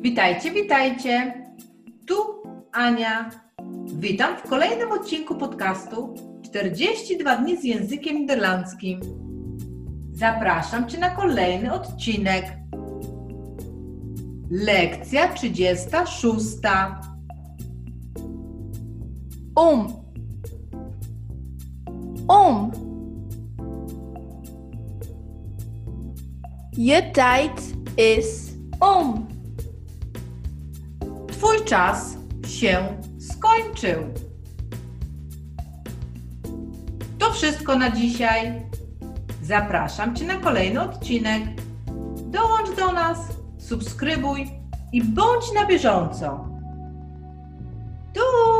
Witajcie, witajcie. Tu Ania. Witam w kolejnym odcinku podcastu 42 dni z językiem niderlandzkim. Zapraszam Cię na kolejny odcinek. Lekcja 36. Om. Om. Je tijd is om. Twój czas się skończył. To wszystko na dzisiaj. Zapraszam Cię na kolejny odcinek. Dołącz do nas, subskrybuj i bądź na bieżąco. Pa!